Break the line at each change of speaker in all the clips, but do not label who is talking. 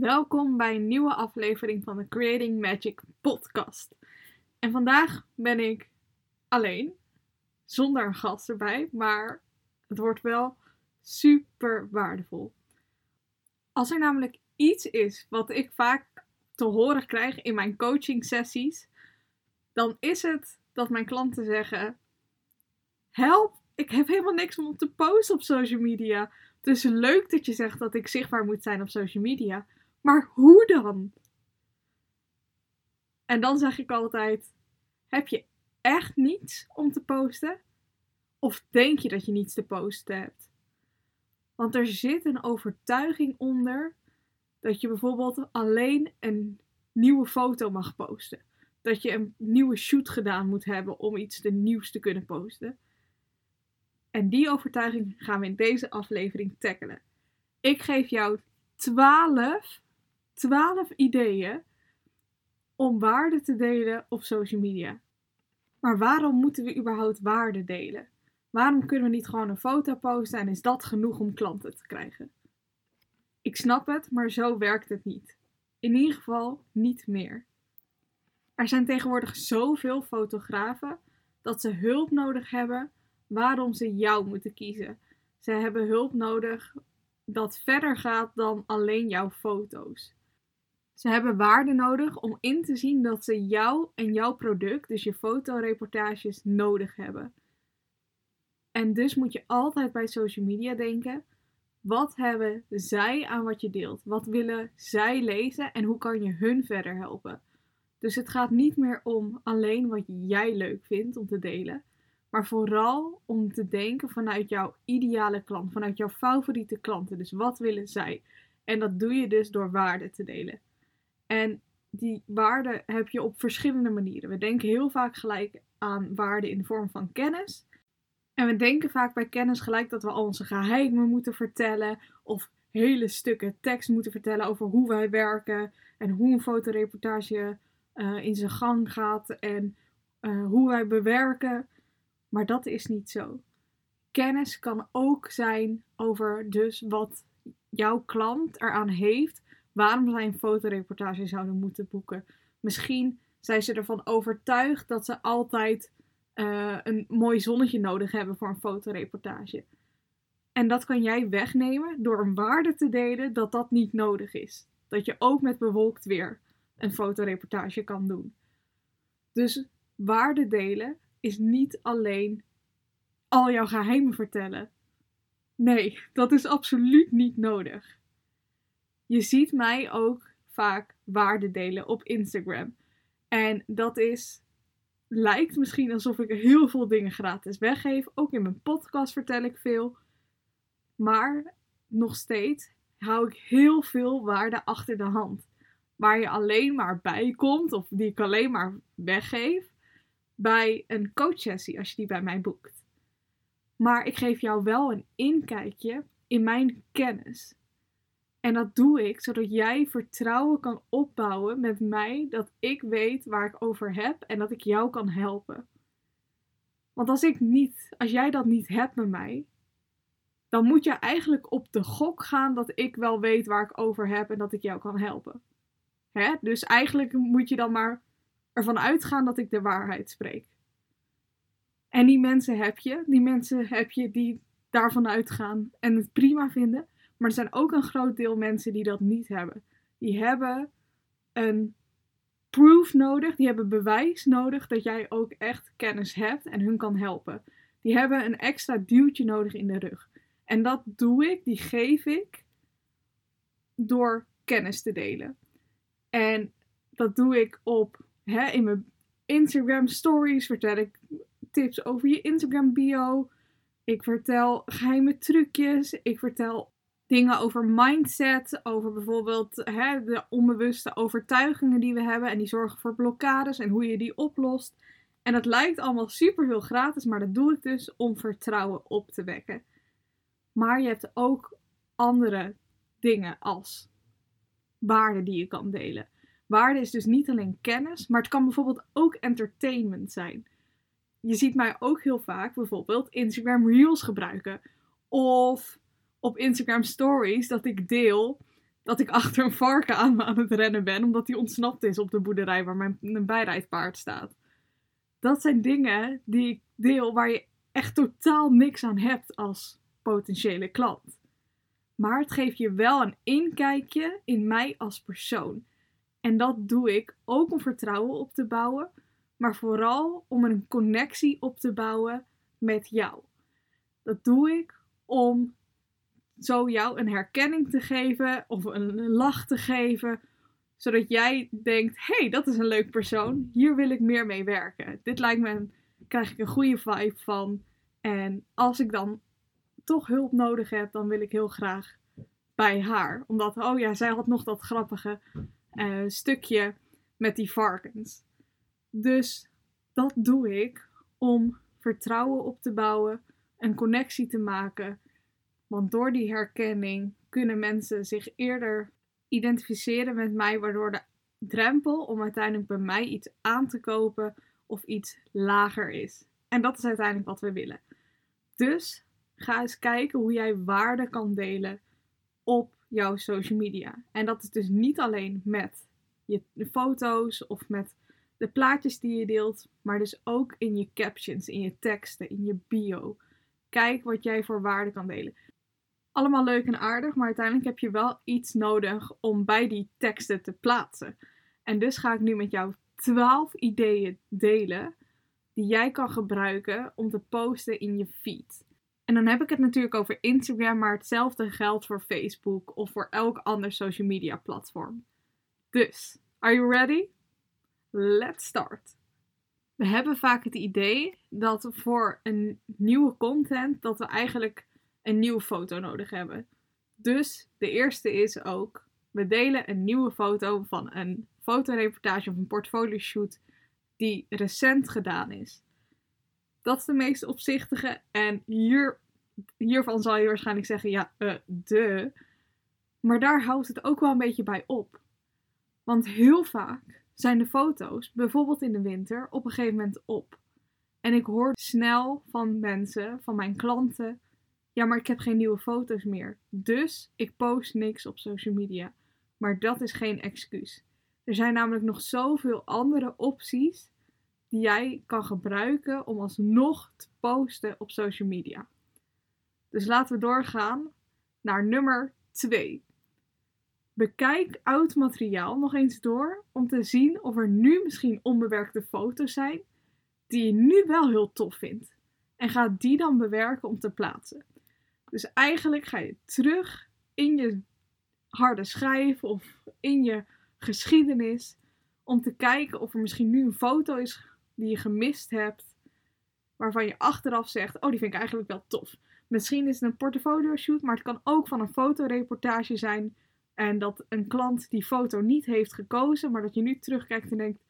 Welkom bij een nieuwe aflevering van de Creating Magic podcast. En vandaag ben ik alleen, zonder een gast erbij, maar het wordt wel super waardevol. Als er namelijk iets is wat ik vaak te horen krijg in mijn coaching sessies, dan is het dat mijn klanten zeggen: Help, ik heb helemaal niks om te posten op social media. Dus leuk dat je zegt dat ik zichtbaar moet zijn op social media. Maar hoe dan? En dan zeg ik altijd: Heb je echt niets om te posten? Of denk je dat je niets te posten hebt? Want er zit een overtuiging onder dat je bijvoorbeeld alleen een nieuwe foto mag posten. Dat je een nieuwe shoot gedaan moet hebben om iets de nieuws te kunnen posten. En die overtuiging gaan we in deze aflevering tackelen. Ik geef jou 12, 12 ideeën om waarde te delen op social media. Maar waarom moeten we überhaupt waarde delen? Waarom kunnen we niet gewoon een foto posten en is dat genoeg om klanten te krijgen? Ik snap het, maar zo werkt het niet. In ieder geval niet meer. Er zijn tegenwoordig zoveel fotografen dat ze hulp nodig hebben waarom ze jou moeten kiezen. Ze hebben hulp nodig dat verder gaat dan alleen jouw foto's. Ze hebben waarde nodig om in te zien dat ze jou en jouw product, dus je fotoreportages, nodig hebben. En dus moet je altijd bij social media denken: wat hebben zij aan wat je deelt? Wat willen zij lezen en hoe kan je hun verder helpen? Dus het gaat niet meer om alleen wat jij leuk vindt om te delen, maar vooral om te denken vanuit jouw ideale klant, vanuit jouw favoriete klanten. Dus wat willen zij? En dat doe je dus door waarde te delen. En die waarde heb je op verschillende manieren. We denken heel vaak gelijk aan waarde in de vorm van kennis. En we denken vaak bij kennis gelijk dat we al onze geheimen moeten vertellen. Of hele stukken tekst moeten vertellen over hoe wij werken. En hoe een fotoreportage uh, in zijn gang gaat. En uh, hoe wij bewerken. Maar dat is niet zo. Kennis kan ook zijn over dus wat jouw klant eraan heeft. Waarom zij een fotoreportage zouden moeten boeken. Misschien zijn ze ervan overtuigd dat ze altijd uh, een mooi zonnetje nodig hebben voor een fotoreportage. En dat kan jij wegnemen door een waarde te delen dat dat niet nodig is. Dat je ook met bewolkt weer een fotoreportage kan doen. Dus waarde delen is niet alleen al jouw geheimen vertellen. Nee, dat is absoluut niet nodig. Je ziet mij ook vaak waarde delen op Instagram. En dat is lijkt misschien alsof ik heel veel dingen gratis weggeef. Ook in mijn podcast vertel ik veel. Maar nog steeds hou ik heel veel waarde achter de hand. Waar je alleen maar bij komt, of die ik alleen maar weggeef, bij een coachsessie als je die bij mij boekt. Maar ik geef jou wel een inkijkje in mijn kennis. En dat doe ik zodat jij vertrouwen kan opbouwen met mij dat ik weet waar ik over heb en dat ik jou kan helpen. Want als ik niet, als jij dat niet hebt met mij, dan moet je eigenlijk op de gok gaan dat ik wel weet waar ik over heb en dat ik jou kan helpen. Hè? Dus eigenlijk moet je dan maar ervan uitgaan dat ik de waarheid spreek. En die mensen heb je, die mensen heb je die daarvan uitgaan en het prima vinden. Maar er zijn ook een groot deel mensen die dat niet hebben. Die hebben een proof nodig, die hebben bewijs nodig dat jij ook echt kennis hebt en hun kan helpen. Die hebben een extra duwtje nodig in de rug. En dat doe ik, die geef ik door kennis te delen. En dat doe ik op hè, in mijn Instagram stories vertel ik tips over je Instagram bio. Ik vertel geheime trucjes. Ik vertel dingen over mindset, over bijvoorbeeld hè, de onbewuste overtuigingen die we hebben en die zorgen voor blokkades en hoe je die oplost. En dat lijkt allemaal super veel gratis, maar dat doe ik dus om vertrouwen op te wekken. Maar je hebt ook andere dingen als waarden die je kan delen. Waarde is dus niet alleen kennis, maar het kan bijvoorbeeld ook entertainment zijn. Je ziet mij ook heel vaak bijvoorbeeld Instagram Reels gebruiken. Of op Instagram Stories dat ik deel dat ik achter een varken aan, aan het rennen ben, omdat die ontsnapt is op de boerderij waar mijn, mijn bijrijdpaard staat. Dat zijn dingen die ik deel waar je echt totaal niks aan hebt als potentiële klant. Maar het geeft je wel een inkijkje in mij als persoon. En dat doe ik ook om vertrouwen op te bouwen, maar vooral om een connectie op te bouwen met jou. Dat doe ik om zo jou een herkenning te geven of een lach te geven, zodat jij denkt: hey, dat is een leuk persoon, hier wil ik meer mee werken. Dit lijkt me, een, krijg ik een goede vibe van. En als ik dan toch hulp nodig heb, dan wil ik heel graag bij haar. Omdat, oh ja, zij had nog dat grappige uh, stukje met die varkens. Dus dat doe ik om vertrouwen op te bouwen, een connectie te maken. Want door die herkenning kunnen mensen zich eerder identificeren met mij, waardoor de drempel om uiteindelijk bij mij iets aan te kopen of iets lager is. En dat is uiteindelijk wat we willen. Dus ga eens kijken hoe jij waarde kan delen op jouw social media. En dat is dus niet alleen met je foto's of met de plaatjes die je deelt, maar dus ook in je captions, in je teksten, in je bio. Kijk wat jij voor waarde kan delen. Allemaal leuk en aardig, maar uiteindelijk heb je wel iets nodig om bij die teksten te plaatsen. En dus ga ik nu met jou 12 ideeën delen die jij kan gebruiken om te posten in je feed. En dan heb ik het natuurlijk over Instagram, maar hetzelfde geldt voor Facebook of voor elk ander social media platform. Dus, are you ready? Let's start. We hebben vaak het idee dat voor een nieuwe content dat we eigenlijk een nieuwe foto nodig hebben. Dus de eerste is ook, we delen een nieuwe foto van een fotoreportage of een portfolio shoot die recent gedaan is. Dat is de meest opzichtige. En hier, hiervan zal je waarschijnlijk zeggen: ja, uh, de. Maar daar houdt het ook wel een beetje bij op. Want heel vaak zijn de foto's, bijvoorbeeld in de winter, op een gegeven moment op. En ik hoor snel van mensen, van mijn klanten: ja, maar ik heb geen nieuwe foto's meer. Dus ik post niks op social media. Maar dat is geen excuus. Er zijn namelijk nog zoveel andere opties die jij kan gebruiken om alsnog te posten op social media. Dus laten we doorgaan naar nummer 2. Bekijk oud materiaal nog eens door om te zien of er nu misschien onbewerkte foto's zijn die je nu wel heel tof vindt. En ga die dan bewerken om te plaatsen. Dus eigenlijk ga je terug in je harde schijf of in je geschiedenis om te kijken of er misschien nu een foto is die je gemist hebt, waarvan je achteraf zegt: Oh, die vind ik eigenlijk wel tof. Misschien is het een portfolio shoot, maar het kan ook van een fotoreportage zijn. En dat een klant die foto niet heeft gekozen, maar dat je nu terugkijkt en denkt: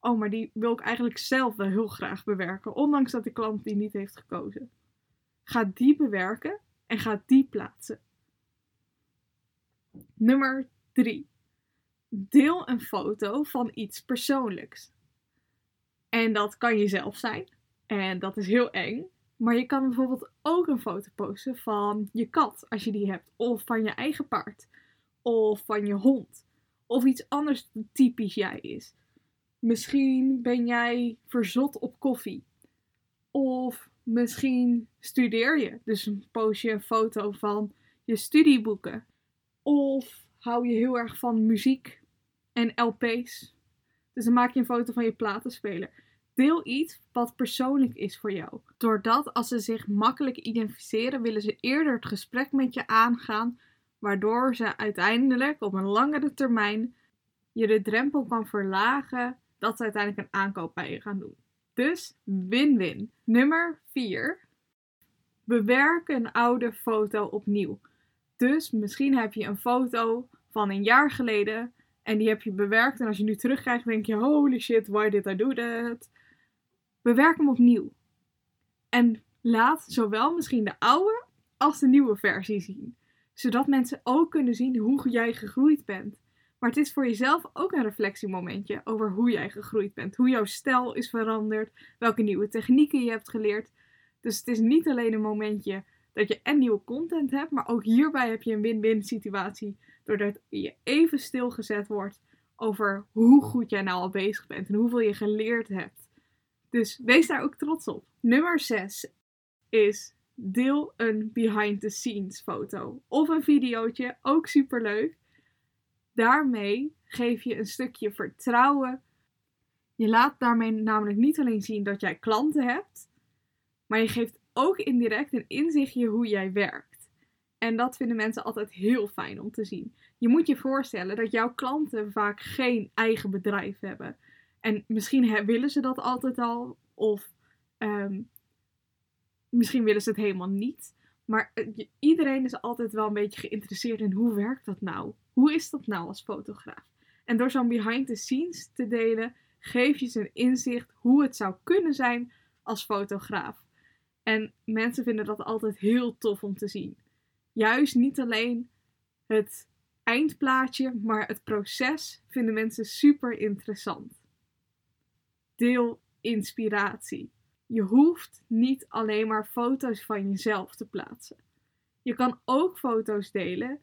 Oh, maar die wil ik eigenlijk zelf wel heel graag bewerken, ondanks dat de klant die niet heeft gekozen. Ga die bewerken en ga die plaatsen. Nummer 3. Deel een foto van iets persoonlijks. En dat kan jezelf zijn. En dat is heel eng. Maar je kan bijvoorbeeld ook een foto posten van je kat, als je die hebt. Of van je eigen paard. Of van je hond. Of iets anders typisch jij is. Misschien ben jij verzot op koffie. Of misschien studeer je. Dus post je een foto van je studieboeken. Of hou je heel erg van muziek en LP's. Dus dan maak je een foto van je platenspeler. Deel iets wat persoonlijk is voor jou. Doordat als ze zich makkelijk identificeren, willen ze eerder het gesprek met je aangaan, waardoor ze uiteindelijk op een langere termijn je de drempel kan verlagen dat ze uiteindelijk een aankoop bij je gaan doen. Dus win-win. Nummer 4. Bewerk een oude foto opnieuw. Dus misschien heb je een foto van een jaar geleden en die heb je bewerkt. En als je nu terugkrijgt, denk je: holy shit, why did I do that? Bewerk hem opnieuw. En laat zowel misschien de oude als de nieuwe versie zien. Zodat mensen ook kunnen zien hoe jij gegroeid bent. Maar het is voor jezelf ook een reflectiemomentje over hoe jij gegroeid bent. Hoe jouw stijl is veranderd. Welke nieuwe technieken je hebt geleerd. Dus het is niet alleen een momentje dat je en nieuwe content hebt, maar ook hierbij heb je een win-win situatie. Doordat je even stilgezet wordt over hoe goed jij nou al bezig bent en hoeveel je geleerd hebt. Dus wees daar ook trots op. Nummer 6 is deel een behind the scenes foto of een videootje, ook superleuk. Daarmee geef je een stukje vertrouwen. Je laat daarmee namelijk niet alleen zien dat jij klanten hebt, maar je geeft ook indirect een inzichtje hoe jij werkt. En dat vinden mensen altijd heel fijn om te zien. Je moet je voorstellen dat jouw klanten vaak geen eigen bedrijf hebben. En misschien willen ze dat altijd al, of ehm, misschien willen ze het helemaal niet. Maar iedereen is altijd wel een beetje geïnteresseerd in hoe werkt dat nou? Hoe is dat nou als fotograaf? En door zo'n behind the scenes te delen, geef je ze een inzicht hoe het zou kunnen zijn als fotograaf. En mensen vinden dat altijd heel tof om te zien. Juist niet alleen het eindplaatje, maar het proces vinden mensen super interessant. Deel inspiratie. Je hoeft niet alleen maar foto's van jezelf te plaatsen. Je kan ook foto's delen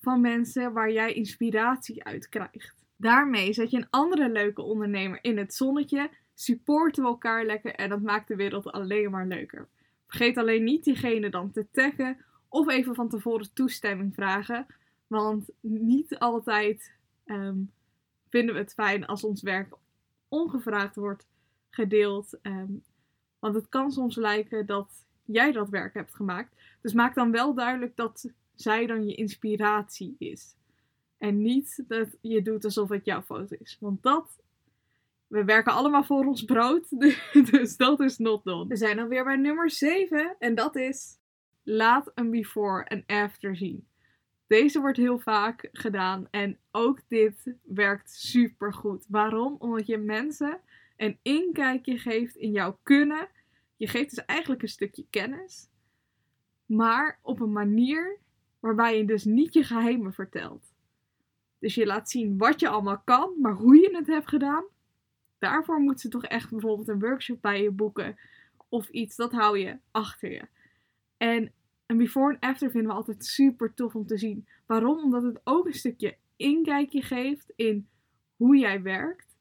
van mensen waar jij inspiratie uit krijgt. Daarmee zet je een andere leuke ondernemer in het zonnetje, supporten we elkaar lekker en dat maakt de wereld alleen maar leuker. Vergeet alleen niet diegene dan te taggen of even van tevoren toestemming vragen, want niet altijd ehm, vinden we het fijn als ons werk ongevraagd wordt gedeeld. Ehm, want het kan soms lijken dat jij dat werk hebt gemaakt. Dus maak dan wel duidelijk dat zij dan je inspiratie is. En niet dat je doet alsof het jouw foto is. Want dat. We werken allemaal voor ons brood. Dus dat is not done. We zijn alweer bij nummer 7. En dat is. Laat een before en after zien. Deze wordt heel vaak gedaan. En ook dit werkt super goed. Waarom? Omdat je mensen een inkijkje geeft in jouw kunnen. Je geeft dus eigenlijk een stukje kennis. Maar op een manier waarbij je dus niet je geheimen vertelt. Dus je laat zien wat je allemaal kan, maar hoe je het hebt gedaan, daarvoor moet ze toch echt bijvoorbeeld een workshop bij je boeken of iets, dat hou je achter je. En een before en after vinden we altijd super tof om te zien. Waarom? Omdat het ook een stukje inkijkje geeft in hoe jij werkt,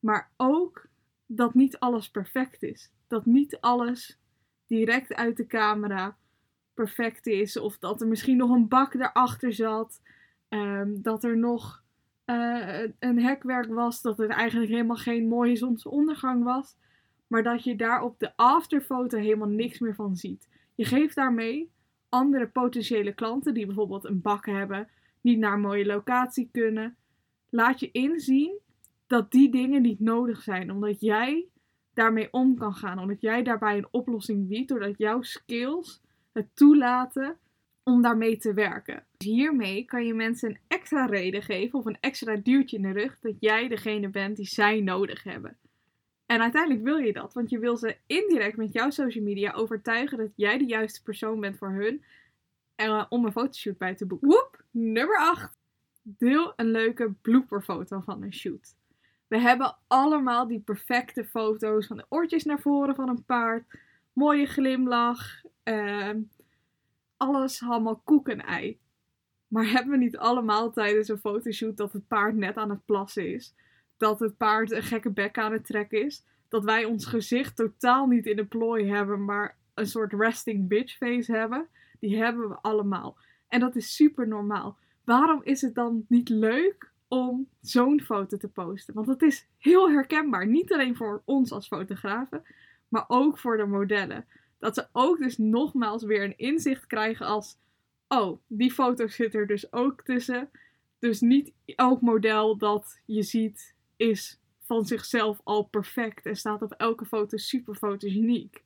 maar ook dat niet alles perfect is. Dat niet alles direct uit de camera perfect is. Of dat er misschien nog een bak erachter zat. Ehm, dat er nog uh, een hekwerk was. Dat het eigenlijk helemaal geen mooie zonsondergang was. Maar dat je daar op de afterfoto helemaal niks meer van ziet. Je geeft daarmee andere potentiële klanten die bijvoorbeeld een bak hebben, niet naar een mooie locatie kunnen. Laat je inzien dat die dingen niet nodig zijn, omdat jij daarmee om kan gaan, omdat jij daarbij een oplossing biedt, doordat jouw skills het toelaten om daarmee te werken. Dus hiermee kan je mensen een extra reden geven of een extra duwtje in de rug dat jij degene bent die zij nodig hebben. En uiteindelijk wil je dat, want je wil ze indirect met jouw social media overtuigen dat jij de juiste persoon bent voor hun uh, om een fotoshoot bij te boeken. Woep, nummer 8. Deel een leuke blooperfoto van een shoot. We hebben allemaal die perfecte foto's van de oortjes naar voren van een paard, mooie glimlach, uh, alles allemaal koek en ei. Maar hebben we niet allemaal tijdens een fotoshoot dat het paard net aan het plassen is? Dat het paard een gekke bek aan het trekken is? Dat wij ons gezicht totaal niet in de plooi hebben, maar een soort resting bitch face hebben? Die hebben we allemaal. En dat is super normaal. Waarom is het dan niet leuk om zo'n foto te posten? Want het is heel herkenbaar. Niet alleen voor ons als fotografen, maar ook voor de modellen dat ze ook dus nogmaals weer een inzicht krijgen als: oh, die foto zit er dus ook tussen. Dus niet elk model dat je ziet is van zichzelf al perfect en staat op elke foto super fotogeniek.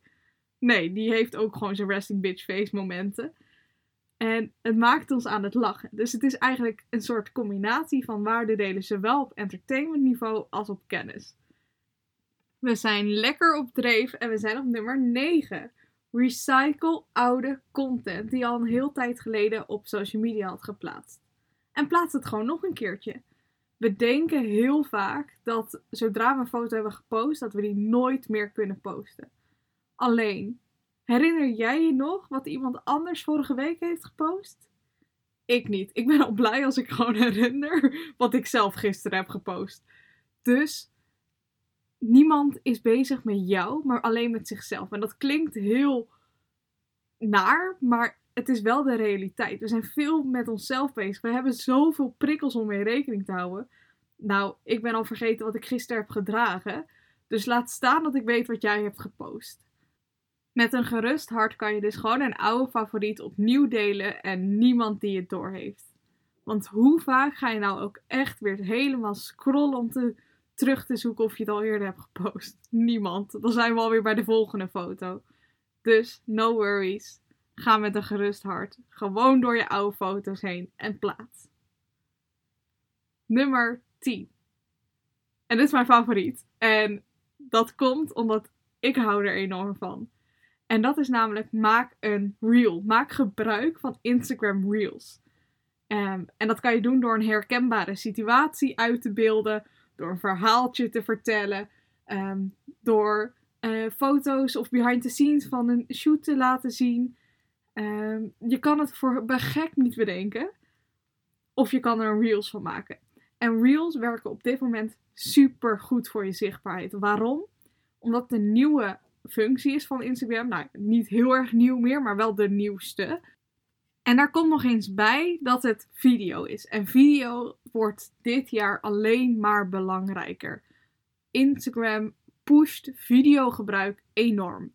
Nee, die heeft ook gewoon zijn resting bitch face momenten. En het maakt ons aan het lachen. Dus het is eigenlijk een soort combinatie van waardedelen, zowel op entertainment niveau als op kennis. We zijn lekker op dreef en we zijn op nummer 9. Recycle oude content die al een heel tijd geleden op social media had geplaatst. En plaats het gewoon nog een keertje. We denken heel vaak dat zodra we een foto hebben gepost, dat we die nooit meer kunnen posten. Alleen, Herinner jij je nog wat iemand anders vorige week heeft gepost? Ik niet. Ik ben al blij als ik gewoon herinner wat ik zelf gisteren heb gepost. Dus niemand is bezig met jou, maar alleen met zichzelf. En dat klinkt heel naar, maar het is wel de realiteit. We zijn veel met onszelf bezig. We hebben zoveel prikkels om mee rekening te houden. Nou, ik ben al vergeten wat ik gisteren heb gedragen. Dus laat staan dat ik weet wat jij hebt gepost. Met een gerust hart kan je dus gewoon een oude favoriet opnieuw delen en niemand die het doorheeft. Want hoe vaak ga je nou ook echt weer helemaal scrollen om te, terug te zoeken of je het al eerder hebt gepost? Niemand. Dan zijn we alweer bij de volgende foto. Dus no worries. Ga met een gerust hart gewoon door je oude foto's heen en plaats. Nummer 10. En dit is mijn favoriet. En dat komt omdat ik hou er enorm van. En dat is namelijk maak een reel. Maak gebruik van Instagram Reels. Um, en dat kan je doen door een herkenbare situatie uit te beelden, door een verhaaltje te vertellen, um, door uh, foto's of behind the scenes van een shoot te laten zien. Um, je kan het voor gek niet bedenken. Of je kan er reels van maken. En reels werken op dit moment super goed voor je zichtbaarheid. Waarom? Omdat de nieuwe functie is van Instagram. Nou, niet heel erg nieuw meer, maar wel de nieuwste. En daar komt nog eens bij dat het video is. En video wordt dit jaar alleen maar belangrijker. Instagram pusht videogebruik enorm.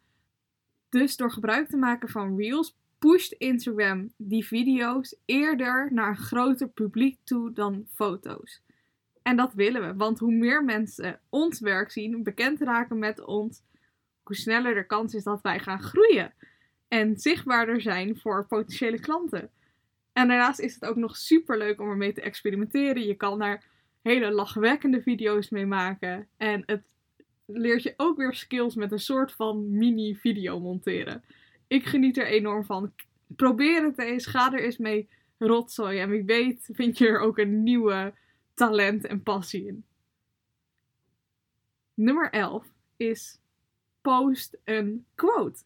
Dus door gebruik te maken van Reels pusht Instagram die video's eerder naar een groter publiek toe dan foto's. En dat willen we, want hoe meer mensen ons werk zien, bekend raken met ons, hoe sneller de kans is dat wij gaan groeien en zichtbaarder zijn voor potentiële klanten. En daarnaast is het ook nog super leuk om ermee te experimenteren. Je kan daar hele lachwekkende video's mee maken. En het leert je ook weer skills met een soort van mini video monteren. Ik geniet er enorm van. Probeer het eens. Ga er eens mee rotzooien. En wie weet vind je er ook een nieuwe talent en passie in. Nummer 11 is post een quote.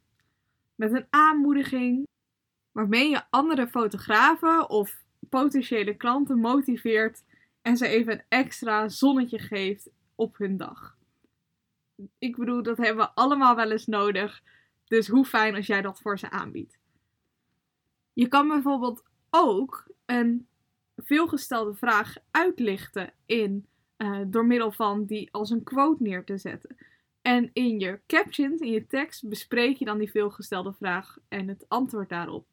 Met een aanmoediging waarmee je andere fotografen of potentiële klanten motiveert en ze even een extra zonnetje geeft op hun dag. Ik bedoel, dat hebben we allemaal wel eens nodig. Dus hoe fijn als jij dat voor ze aanbiedt. Je kan bijvoorbeeld ook een veelgestelde vraag uitlichten in, uh, door middel van die als een quote neer te zetten. En in je captions, in je tekst, bespreek je dan die veelgestelde vraag en het antwoord daarop.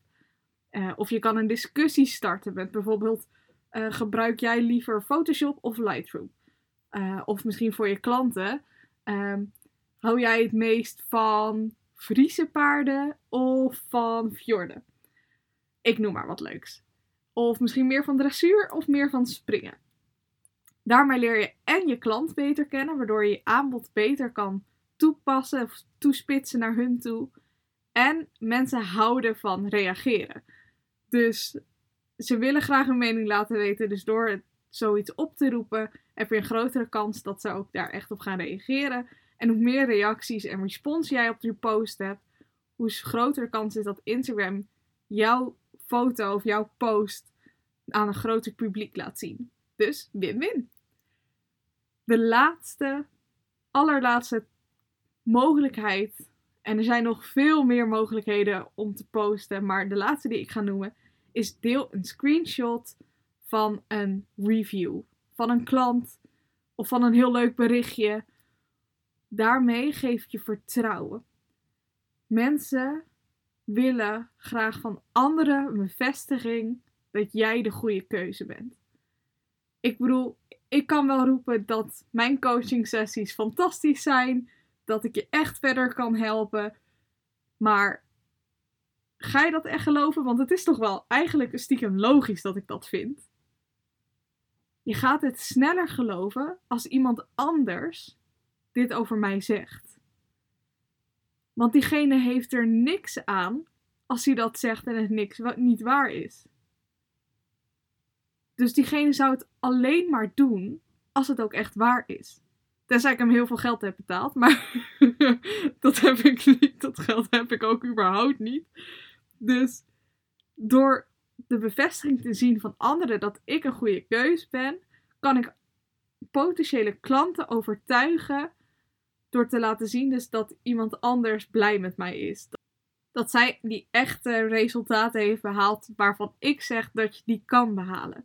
Uh, of je kan een discussie starten met bijvoorbeeld: uh, gebruik jij liever Photoshop of Lightroom? Uh, of misschien voor je klanten: um, hou jij het meest van Friese paarden of van fjorden? Ik noem maar wat leuks. Of misschien meer van dressuur of meer van springen. Daarmee leer je en je klant beter kennen, waardoor je je aanbod beter kan toepassen of toespitsen naar hun toe. En mensen houden van reageren. Dus ze willen graag hun mening laten weten. Dus door zoiets op te roepen, heb je een grotere kans dat ze ook daar echt op gaan reageren. En hoe meer reacties en respons jij op je post hebt, hoe groter de kans is dat Instagram jouw foto of jouw post aan een groter publiek laat zien. Dus win-win. De laatste, allerlaatste mogelijkheid. En er zijn nog veel meer mogelijkheden om te posten. Maar de laatste die ik ga noemen is deel een screenshot van een review. Van een klant of van een heel leuk berichtje. Daarmee geef je vertrouwen. Mensen willen graag van anderen een bevestiging dat jij de goede keuze bent. Ik bedoel, ik kan wel roepen dat mijn coaching sessies fantastisch zijn, dat ik je echt verder kan helpen. Maar ga je dat echt geloven? Want het is toch wel eigenlijk stiekem logisch dat ik dat vind. Je gaat het sneller geloven als iemand anders dit over mij zegt. Want diegene heeft er niks aan als hij dat zegt en het niks niet waar is. Dus diegene zou het alleen maar doen als het ook echt waar is. Tenzij ik hem heel veel geld heb betaald. Maar dat heb ik niet. Dat geld heb ik ook überhaupt niet. Dus door de bevestiging te zien van anderen dat ik een goede keus ben, kan ik potentiële klanten overtuigen door te laten zien dus dat iemand anders blij met mij is. Dat zij die echte resultaten heeft behaald waarvan ik zeg dat je die kan behalen.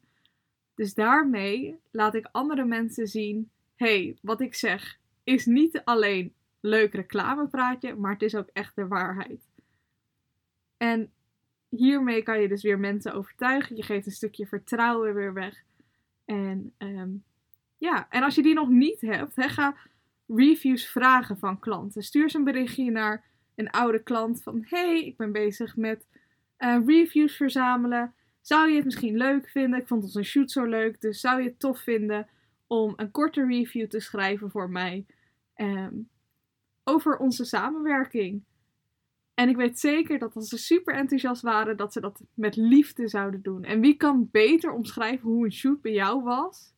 Dus daarmee laat ik andere mensen zien: hey, wat ik zeg is niet alleen leuk reclamepraatje, maar het is ook echt de waarheid. En hiermee kan je dus weer mensen overtuigen. Je geeft een stukje vertrouwen weer weg. En ehm, ja, en als je die nog niet hebt, ga reviews vragen van klanten. Stuur ze een berichtje naar een oude klant van: hey, ik ben bezig met uh, reviews verzamelen. Zou je het misschien leuk vinden? Ik vond onze shoot zo leuk, dus zou je het tof vinden om een korte review te schrijven voor mij um, over onze samenwerking? En ik weet zeker dat als ze super enthousiast waren, dat ze dat met liefde zouden doen. En wie kan beter omschrijven hoe een shoot bij jou was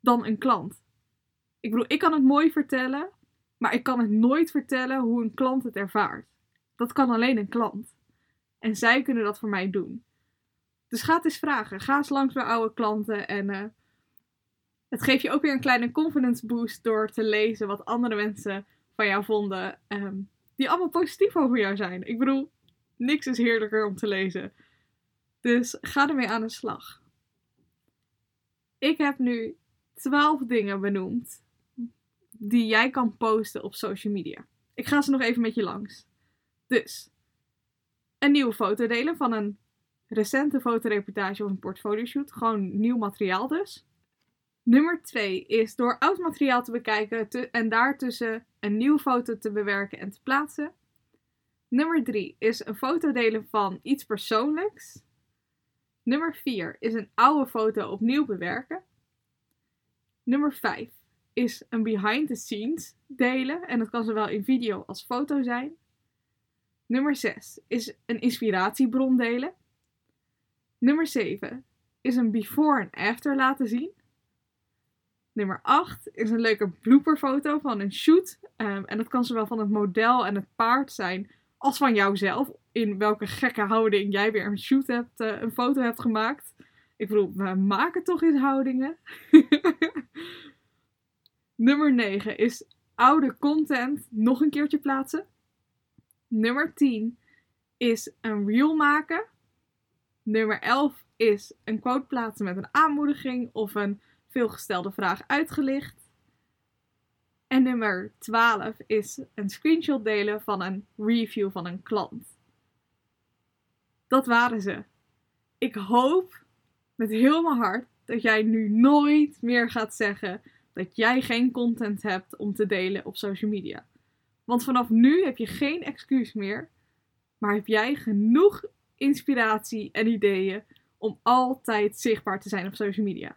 dan een klant? Ik bedoel, ik kan het mooi vertellen, maar ik kan het nooit vertellen hoe een klant het ervaart. Dat kan alleen een klant. En zij kunnen dat voor mij doen. Dus ga het eens vragen. Ga eens langs bij oude klanten. En uh, het geeft je ook weer een kleine confidence boost door te lezen wat andere mensen van jou vonden. Um, die allemaal positief over jou zijn. Ik bedoel, niks is heerlijker om te lezen. Dus ga ermee aan de slag. Ik heb nu 12 dingen benoemd die jij kan posten op social media. Ik ga ze nog even met je langs. Dus, een nieuwe foto delen van een recente fotoreportage of een portfolioshoot. Gewoon nieuw materiaal dus. Nummer 2 is door oud materiaal te bekijken en daartussen een nieuwe foto te bewerken en te plaatsen. Nummer 3 is een foto delen van iets persoonlijks. Nummer 4 is een oude foto opnieuw bewerken. Nummer 5 is een behind the scenes delen en dat kan zowel in video als foto zijn. Nummer 6 is een inspiratiebron delen. Nummer 7 is een before en after laten zien. Nummer 8 is een leuke blooperfoto van een shoot. Um, en dat kan zowel van het model en het paard zijn als van jouzelf. In welke gekke houding jij weer een shoot hebt, uh, een foto hebt gemaakt. Ik bedoel, we maken toch eens houdingen. Nummer 9 is oude content nog een keertje plaatsen. Nummer 10 is een reel maken. Nummer 11 is een quote plaatsen met een aanmoediging of een veelgestelde vraag uitgelicht. En nummer 12 is een screenshot delen van een review van een klant. Dat waren ze. Ik hoop met heel mijn hart dat jij nu nooit meer gaat zeggen dat jij geen content hebt om te delen op social media. Want vanaf nu heb je geen excuus meer, maar heb jij genoeg inspiratie en ideeën om altijd zichtbaar te zijn op social media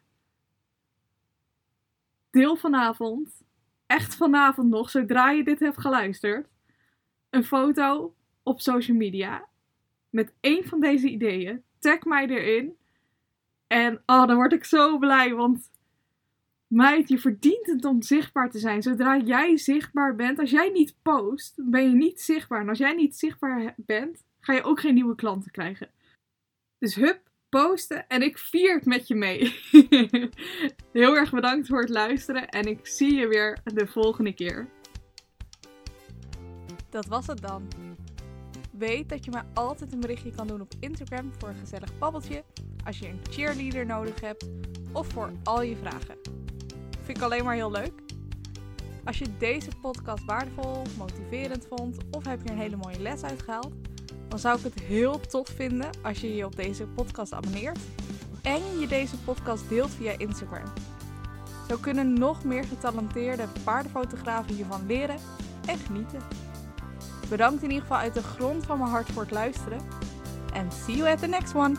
deel vanavond, echt vanavond nog, zodra je dit hebt geluisterd, een foto op social media met één van deze ideeën. Tag mij erin. En oh, dan word ik zo blij, want meid, je verdient het om zichtbaar te zijn. Zodra jij zichtbaar bent, als jij niet post, ben je niet zichtbaar. En als jij niet zichtbaar bent, ga je ook geen nieuwe klanten krijgen. Dus hup, posten en ik vier het met je mee. Heel erg bedankt voor het luisteren en ik zie je weer de volgende keer. Dat was het dan. Weet dat je me altijd een berichtje kan doen op Instagram voor een gezellig babbeltje, als je een cheerleader nodig hebt of voor al je vragen. Vind ik alleen maar heel leuk. Als je deze podcast waardevol, motiverend vond of heb je een hele mooie les uitgehaald, dan zou ik het heel tof vinden als je je op deze podcast abonneert en je deze podcast deelt via Instagram. Zo kunnen nog meer getalenteerde paardenfotografen hiervan leren en genieten. Bedankt in ieder geval uit de grond van mijn hart voor het luisteren. En see you at the next one!